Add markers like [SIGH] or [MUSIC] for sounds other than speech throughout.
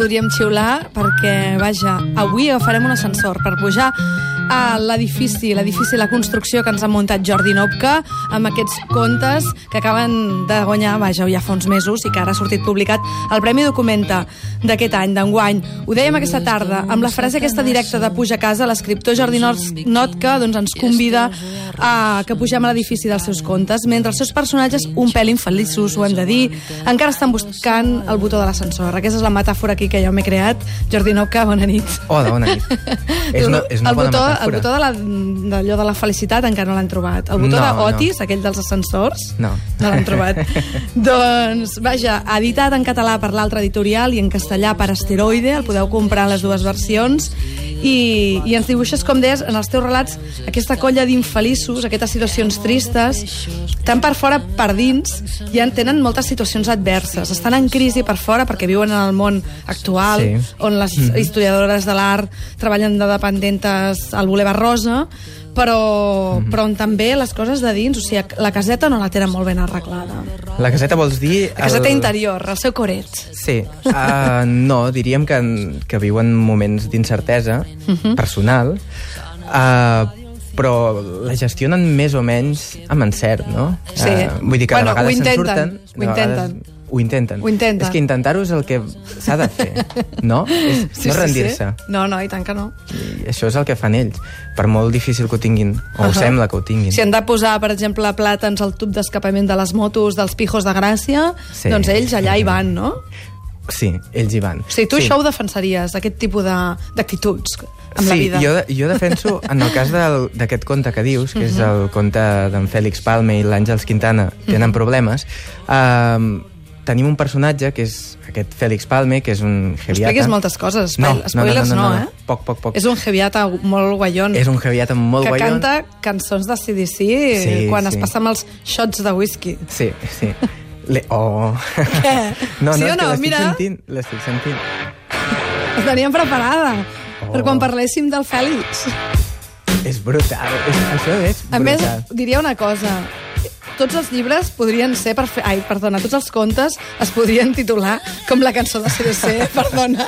podríem xiular perquè, vaja, avui agafarem un ascensor per pujar a l'edifici, l'edifici, la construcció que ens ha muntat Jordi Nopka amb aquests contes que acaben de guanyar, vaja, ja fa uns mesos i que ara ha sortit publicat el Premi Documenta d'aquest any, d'enguany. Ho dèiem aquesta tarda, amb la frase aquesta directa de Puja a casa, l'escriptor Jordi Nopka doncs, ens convida a que pugem a l'edifici dels seus contes, mentre els seus personatges, un pèl infeliços, ho hem de dir, encara estan buscant el botó de l'ascensor. Aquesta és la metàfora aquí que jo m'he creat. Jordi Nopka, bona nit. Hola, bona nit. [LAUGHS] és una, és una el bona botó, metàfora. El botó de la- d'allò de, la felicitat encara no l'han trobat. El botó No, d'Otis, no. aquell dels ascensors, No. no l'han trobat. [LAUGHS] doncs, vaja, editat en català per l'altre editorial i en castellà per Asteroide, el podeu comprar en les dues versions, i, i ens dibuixes, com deies, en els teus relats, aquesta colla d'infeliços, aquestes situacions tristes, tant per fora per dins, ja en tenen moltes situacions adverses. Estan en crisi per fora perquè viuen en el món actual, Sí. on les historiadores de l'art treballen de dependentes al Boulevard Rosa, però, però on també les coses de dins, o sigui, la caseta no la tenen molt ben arreglada. La caseta vols dir... La caseta interior, el seu coret. Sí. Uh, no, diríem que, que viuen moments d'incertesa Mhm. personal, uh, però la gestionen més o menys amb encert, no? Sí. Uh, vull dir que Bueno, de vegades se'n surten... ho intenten. Ho intenten. Ho intenten. És que intentar-ho és el que s'ha de fer, no? [LAUGHS] És no rendir-se. No, no, i tant que no. I això és el que fan ells, per molt difícil que ho tinguin, o Ahà. sembla que ho tinguin. Si han de posar, per exemple, plàtans al tub d'escapament de les motos dels pijos de Gràcia, Sí. doncs ells allà hi van, no? Sí, ells hi van. O sigui, tu sí. això ho defensaries, aquest tipus de- d'actituds amb sí, la vida. Jo, jo defenso, [LAUGHS] en el cas d'aquest conte que dius, que és Mhm. el conte d'en Fèlix Palme i l'Àngels Quintana, tenen problemes, eh, tenim un personatge que és aquest Fèlix Palme, que és un heviata. Expliquis moltes coses, No, spoil- spoilers no, no, no, eh? Poc, poc, poc. És un heviata molt guaion. És un heviata molt que guaion. canta cançons de CDC Sí, quan sí. es passa amb els shots de whisky. Sí, sí. Le... Oh. [LAUGHS] Què? [LAUGHS] No, no, Sí o és que no? l'estic Mira. sentint. L'estic sentint. La teníem preparada Oh. per quan parléssim del Fèlix. És brutal. És, això és A més, brutal. diria una cosa. Tots els llibres podrien ser... Perfe... Ai, perdona, tots els contes es podrien titular com la cançó de CDC, [LAUGHS] perdona.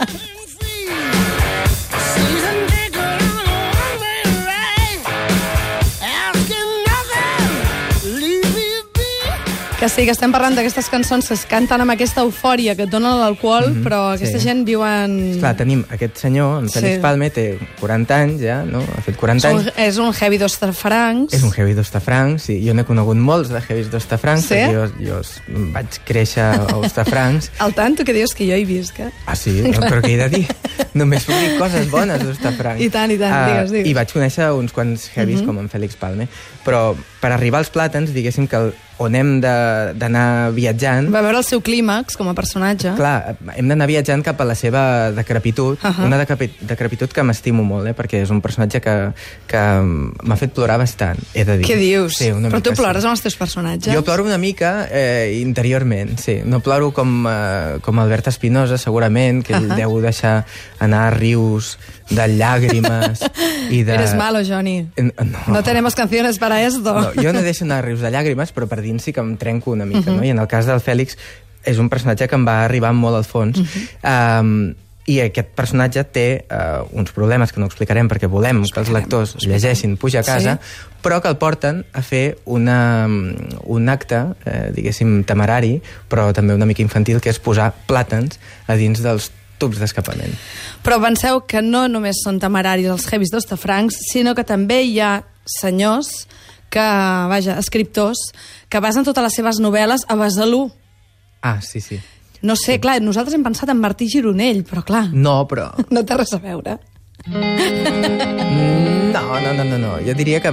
Que sí, que estem parlant d'aquestes cançons que es canten amb aquesta eufòria que et donen l'alcohol, mm -hmm, però aquesta sí. gent viuen... Clar, tenim aquest senyor, en Fèlix Sí. Palme, té 40 anys ja, no? Ha fet 40 És anys. un, és un heavy d'Ostafrancs. És un heavy d'Ostafrancs, sí. Jo n'he conegut molts de heavies d'Ostafrancs, Sí? jo, jo vaig créixer a Ostafrancs. [LAUGHS] Al tanto que dius que jo hi visc, eh? Ah, sí? No, [LAUGHS] però què he de dir? Només puc dir coses bones d'Ostafrancs. I tant, i tant, Ah, digues, digues. I vaig conèixer uns quants heavies Mhm. com en Fèlix Palme. Però per arribar als plàtans, diguéssim que el- on hem d'anar viatjant... Va veure el seu clímax com a personatge. Clar, hem d'anar viatjant cap a la seva decrepitud, uh. -huh. una decrepi- decrepitud que m'estimo molt, eh? perquè és un personatge que, que m'ha fet plorar bastant, he de dir. Què dius? Sí, una Però mica, tu plores sí. amb els teus personatges? Jo ploro una mica eh, interiorment, sí. No ploro com, eh, com Albert Espinosa, segurament, que ell Ahà. deu deixar anar rius de llàgrimes i de... Eres malo, Johnny. No. No tenemos canciones para esto. No, jo no deixo anar rius de llàgrimes, però per dins sí que em trenco una mica, Mhm. no? I en el cas del Fèlix és un personatge que em va arribar molt al fons. Mhm. um, i aquest personatge té uh, uns problemes que no explicarem perquè volem que els lectors llegeixin Puja a casa, Sí. però que el porten a fer una, un acte, eh, diguéssim, temerari, però també una mica infantil, que és posar plàtans a dins dels tubs d'escapament. Però penseu que no només són temeraris els heavies d'Ostafrancs, sinó que també hi ha senyors que, vaja, escriptors, que basen totes les seves novel·les a Besalú. Ah, sí, sí. No sé, clar, nosaltres hem pensat en Martí Gironell, però clar, No, però... no té res a veure. No, no, no, no, no. Jo diria que,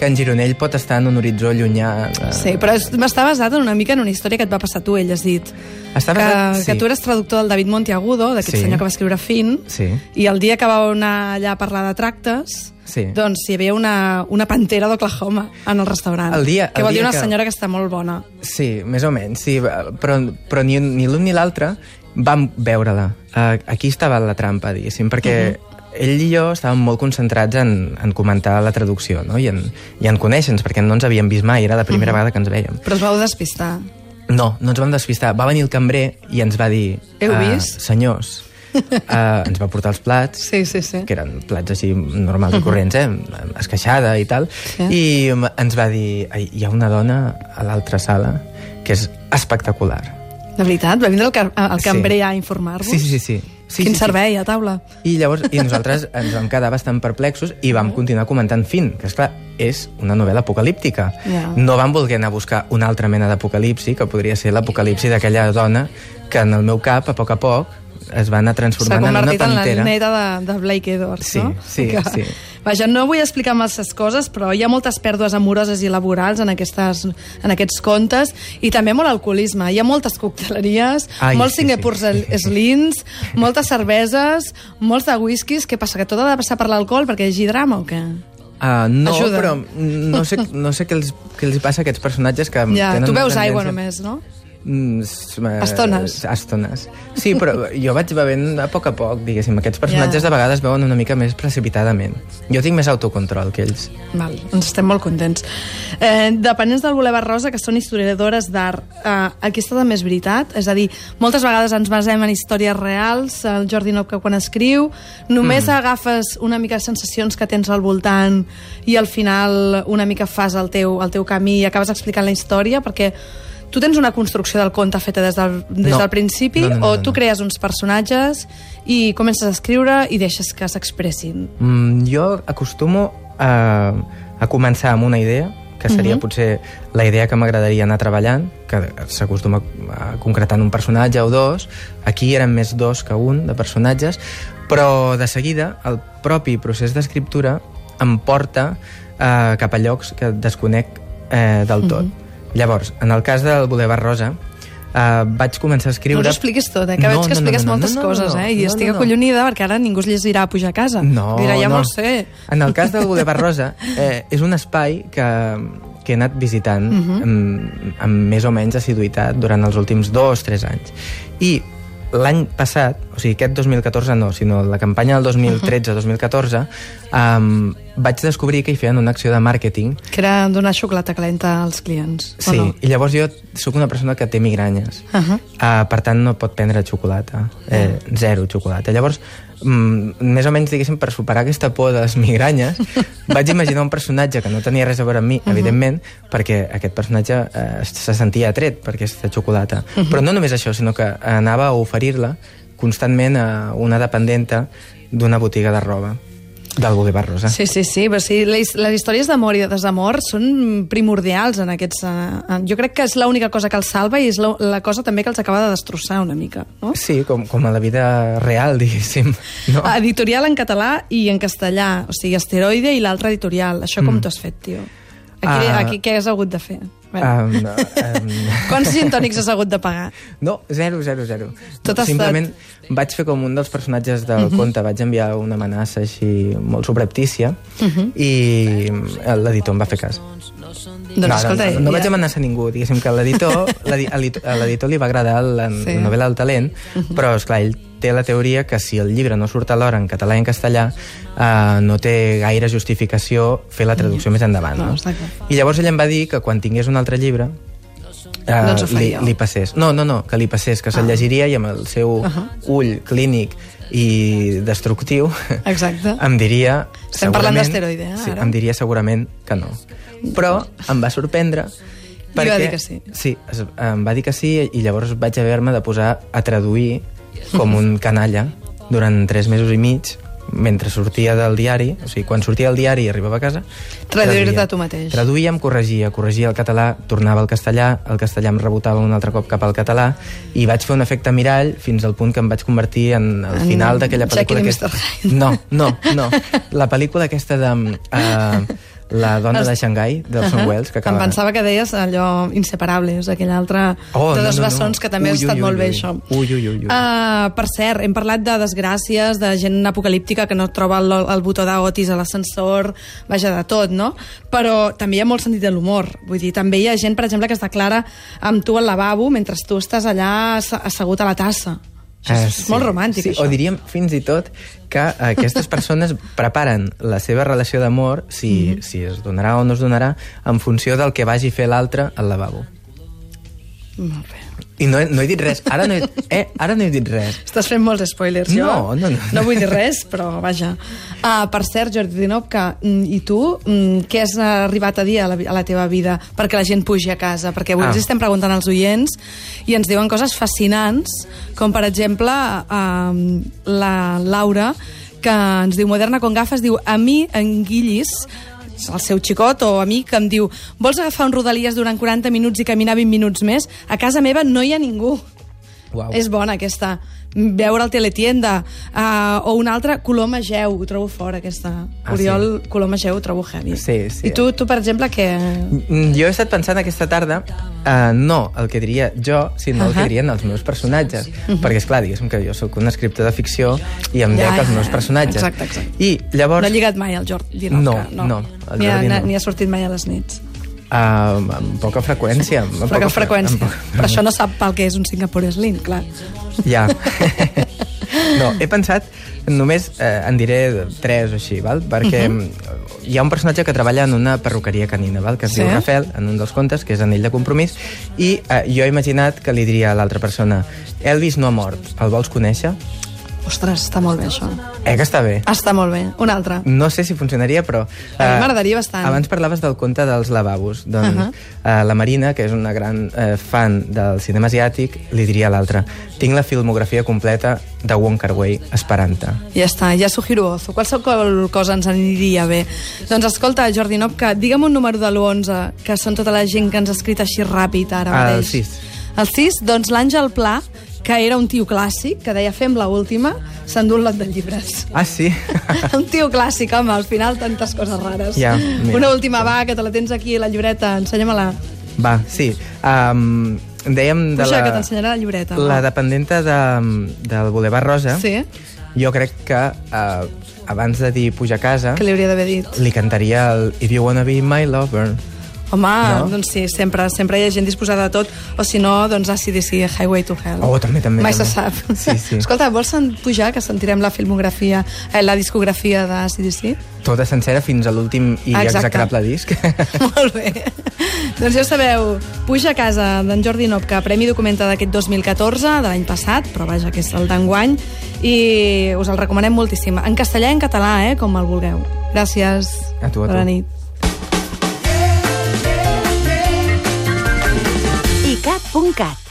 que en Gironell pot estar en un horitzó llunyà. De... Sí, però és- està basat en una mica en una història que et va passar a tu, ell has dit. Està que, basat- sí. que tu eres traductor del David Monteagudo, d'aquest Sí. senyor que va escriure Fin, Sí. i el dia que vau anar allà a parlar de tractes, Sí. doncs hi havia una, una pantera d'Oklahoma en el restaurant. El dia- que vol dir dia una que- senyora que està molt bona. Sí, més o menys, sí, però, però ni, ni l'un ni l'altre vam veure-la. Uh, aquí estava la trampa, diguéssim, perquè uh -huh. Ell i jo estàvem molt concentrats en, en comentar la traducció no? I, en, i en conèixer-nos, perquè no ens havíem vist mai, era la primera uh -huh. vegada que ens veiem. Però us vau despistar. No, no ens vam despistar. Va venir el cambrer i ens va dir... Heu "Ah, vist?" Senyors, uh, [LAUGHS] ens va portar els plats, Sí, sí, sí. que eren plats així normals i corrents, eh? esqueixada i tal, Sí. i ens va dir, "Ai, hi ha una dona a l'altra sala que és espectacular. De veritat? Va vindre el, car el Sí. cambrer a informar-vos? Sí, sí, sí. Sí. sí Quin sí, sí. servei a taula? I llavors i nosaltres [LAUGHS] ens vam quedar bastant perplexos i vam continuar comentant fin, que és clar, és una novel·la apocalíptica. Ja. No vam voler anar a buscar una altra mena d'apocalipsi, que podria ser l'apocalipsi d'aquella dona que en el meu cap, a poc a poc, es va anar S'ha transformant en una convertit en la pantera. neta de, de Blake Edwards, Sí, no? sí, que, sí. Vaja, no vull explicar masses coses, però hi ha moltes pèrdues amoroses i laborals en, aquestes, en aquests contes, i també molt alcoholisme. Hi ha moltes cocteleries, Ai, molts sí, Singapur sí. slins, moltes cerveses, molts de whiskies. Què passa, que tot ha de passar per l'alcohol perquè hi hagi drama o què? Uh, no, Ajuda. però no sé, no sé què, els, què els passa a aquests personatges que Ja, tenen tu veus aigua només, no? Mm, eh, Estones. Estones. Sí, però [LAUGHS] jo vaig bevent a poc a poc, diguéssim. Aquests personatges Ja. de vegades veuen una mica més precipitadament. Jo tinc més autocontrol que ells. Val, ens estem molt contents. Eh, dependents del Boulevard Rosa, que són historiadores d'art, eh, aquesta també és veritat? És a dir, moltes vegades ens basem en històries reals, el Jordi Nopka quan escriu, només mm. agafes una mica sensacions que tens al voltant i al final una mica fas el teu, el teu camí i acabes explicant la història, perquè tu tens una construcció del conte feta des del, des No. del principi No, no, no, o tu no. crees uns personatges i comences a escriure i deixes que s'expressin? Mm, jo acostumo a, a començar amb una idea, que seria Mhm. potser la idea que m'agradaria anar treballant, que s'acostuma a concretar en un personatge o dos. Aquí eren més dos que un de personatges, però de seguida el propi procés d'escriptura em porta eh, cap a llocs que desconec eh, del tot. Llavors, en el cas del Boulevard Rosa, eh, vaig començar a No escriure... us ho expliquis tot, eh? que veig que expliques moltes coses, eh? I no, estic no, no. acollonida perquè ara ningú es llegirà a pujar a casa. No, Dirà, ja no. sé. En el cas del Boulevard Rosa, eh, és un espai que, que he anat visitant uh -huh. amb, amb més o menys assiduïtat durant els últims dos, tres anys. I l'any passat, o sigui, aquest 2014 no, sinó la campanya del 2013-2014, um, vaig descobrir que hi feien una acció de màrqueting Que era donar xocolata calenta als clients, Sí, no? i llavors jo sóc una persona que té migranyes. Uh -huh. uh, per tant, no pot prendre xocolata. Eh, zero xocolata. Llavors, mm, més o menys, diguéssim, per superar aquesta por de les migranyes, [LAUGHS] vaig imaginar un personatge que no tenia res a veure amb mi, evidentment, perquè aquest personatge eh, se sentia atret per aquesta xocolata. Però no només això, sinó que anava a oferir-la constantment a una dependenta d'una botiga de roba del Boulevard Rosa. Sí, sí, sí, però sí, les, les històries d'amor i de desamor són primordials en aquests... Uh, jo crec que és l'única cosa que els salva i és la, la cosa també que els acaba de destrossar una mica, no? Sí, com, com a la vida real, diguéssim. No? Editorial en català i en castellà, o sigui, Asteroide i l'altre editorial. Això com t'ho has fet, tio? Aquí, Ah. aquí què has hagut de fer? Um, um, [LAUGHS] Quants gintònics has hagut de pagar? no, zero, zero, zero. Tot no, Simplement vaig fer com un dels personatges del uh -huh. conte, vaig enviar una amenaça així molt subreptícia uh -huh. i l'editor em va fer cas. Doncs escolta, no, no, no vaig amenaçar ningú, diguéssim que a l'editor [LAUGHS] l'edi- a l'edi- a l'editor li va agradar la, Sí. sí. la novel·la del talent, però, és clar ell té la teoria que si el llibre no surt alhora en català i en castellà eh, no té gaire justificació fer la traducció més endavant. No, No. I llavors ell em va dir que quan tingués un altre llibre eh, Doncs li, li passés. No, no, no, que li passés, que se'l llegiria i amb el seu ull clínic i destructiu Exacte. [LAUGHS] em diria... Estem parlant d'asteroide, eh, Sí, ara? em diria segurament que no. Però em va sorprendre va perquè... dir que sí. Sí, es, em va dir que sí i llavors vaig haver-me de posar a traduir com un canalla durant tres mesos i mig mentre sortia del diari, o sigui, quan sortia del diari i arribava a casa... Traduir-te tu mateix. Traduïa, em corregia, corregia el català, tornava al castellà, el castellà em rebotava un altre cop cap al català i vaig fer un efecte mirall fins al punt que em vaig convertir en el En final d'aquella pel·lícula... i aquesta-. No, no, no. La pel·lícula aquesta de... Uh, la dona de Xangai, d'Orson Ahà. Welles, que Em acaba... pensava que deies allò Inseparables, aquell altre Oh, de no, dos no, no. bessons, que també Ui, ha estat ui, ui, molt bé, ui. això. Ui, ui, ui, ui. Uh, per cert, hem parlat de desgràcies, de gent apocalíptica que no troba el, el botó d'Otis a l'ascensor, vaja, de tot, no? Però també hi ha molt sentit de l'humor. Vull dir, també hi ha gent, per exemple, que es declara amb tu al lavabo mentre tu estàs allà asse- assegut a la tassa. Això és, Ah, és molt romàntic, sí, això. O diríem fins i tot que aquestes persones preparen la seva relació d'amor, si, mm. -hmm. si es donarà o no es donarà, en funció del que vagi fer l'altre al lavabo. Molt bé. I no he, no he dit res. Ara no he, eh, ara no he dit res. Estàs fent molts spoilers, jo. No, no, no. No vull dir res, però vaja. Uh, per cert, Jordi Dinopka, mm, i tu, mm, què has arribat a dir a la, a la teva vida perquè la gent pugi a casa? Perquè avui Ah. ens estem preguntant als oients i ens diuen coses fascinants, com per exemple uh, la Laura, que ens diu Moderna con gafes, diu a mi, en Guillis, el seu xicot o amic em diu vols agafar un rodalies durant 40 minuts i caminar 20 minuts més? A casa meva no hi ha ningú. Uau. És bona, aquesta. Veure el Teletienda. Uh, o una altra, Coloma Geu. Ho trobo fora, aquesta. Ah, Oriol Coloma Geu ho trobo heavy. Sí, sí. I tu, tu per exemple, què... Mm, Jo he estat pensant aquesta tarda uh, no el que diria jo, sinó el Ahà. que dirien els meus personatges. Perquè, és clar, diguéssim que jo sóc un escriptor de ficció i em Ja, dec ja, meus ja. personatges. Exacte, exacte. I llavors... No ha lligat mai el Jordi Dinopka. No, no, el Ni ha, Jordi no. ni ha sortit mai a les nits. Uh, amb poca freqüència. Amb poca fre- freqüència. amb poca- Però això no sap pel que és un Singapore Slim, clar. Ja. [LAUGHS] no, he pensat, només eh, en diré tres o així, val? perquè uh -huh. hi ha un personatge que treballa en una perruqueria canina, val? que es Sí. diu Rafael, en un dels contes, que és Anell de Compromís, i eh, jo he imaginat que li diria a l'altra persona Elvis no ha mort, el vols conèixer? Ostres, està molt bé, això. Eh, que està bé. Està molt bé. Un altre. No sé si funcionaria, però... A mi eh, m'agradaria bastant. Abans parlaves del conte dels lavabos. Doncs uh. -huh. la Marina, que és una gran eh, fan del cinema asiàtic, li diria a l'altra tinc la filmografia completa de Wong Kar-wai esperant-te. Ja està, Yasuhiro Ozu. Qualsevol cosa ens aniria bé. Doncs escolta, Jordi Nopka, digue'm un número de l'11, que són tota la gent que ens ha escrit així ràpid ara El mateix. sis. El 6, doncs l'Àngel Pla, que era un tio clàssic, que deia fem la última, s'endú un lot de llibres. Ah, sí? [LAUGHS] un tio clàssic, home, al final tantes coses rares. Ja, mira. Una última va, que te la tens aquí, la llibreta, ensenya-me-la. Va, sí. Um, dèiem de Puja, la... que t'ensenyaré la llibreta. La va. dependenta de, del Boulevard Rosa. Sí, Jo crec que uh, abans de dir pujar a casa, que li hauria d'haver dit. li cantaria el If you wanna be my lover. Home, No? doncs sí, sempre, sempre hi ha gent disposada a tot, o si no, doncs ACDC, Highway to Hell. Oh, també, també, Mai també. se sap. Sí, sí. [LAUGHS] Escolta, vols pujar, que sentirem la filmografia, eh, la discografia d'ACDC? Tota sencera fins a l'últim i Exacte. execrable disc. [LAUGHS] Molt bé. doncs ja sabeu, puja a casa d'en Jordi Nopka, Premi Documenta d'aquest 2014, de l'any passat, però vaja, que és el d'enguany, i us el recomanem moltíssim. En castellà i en català, eh, com el vulgueu. Gràcies. A tu, a tu. Bona nit. icat.cat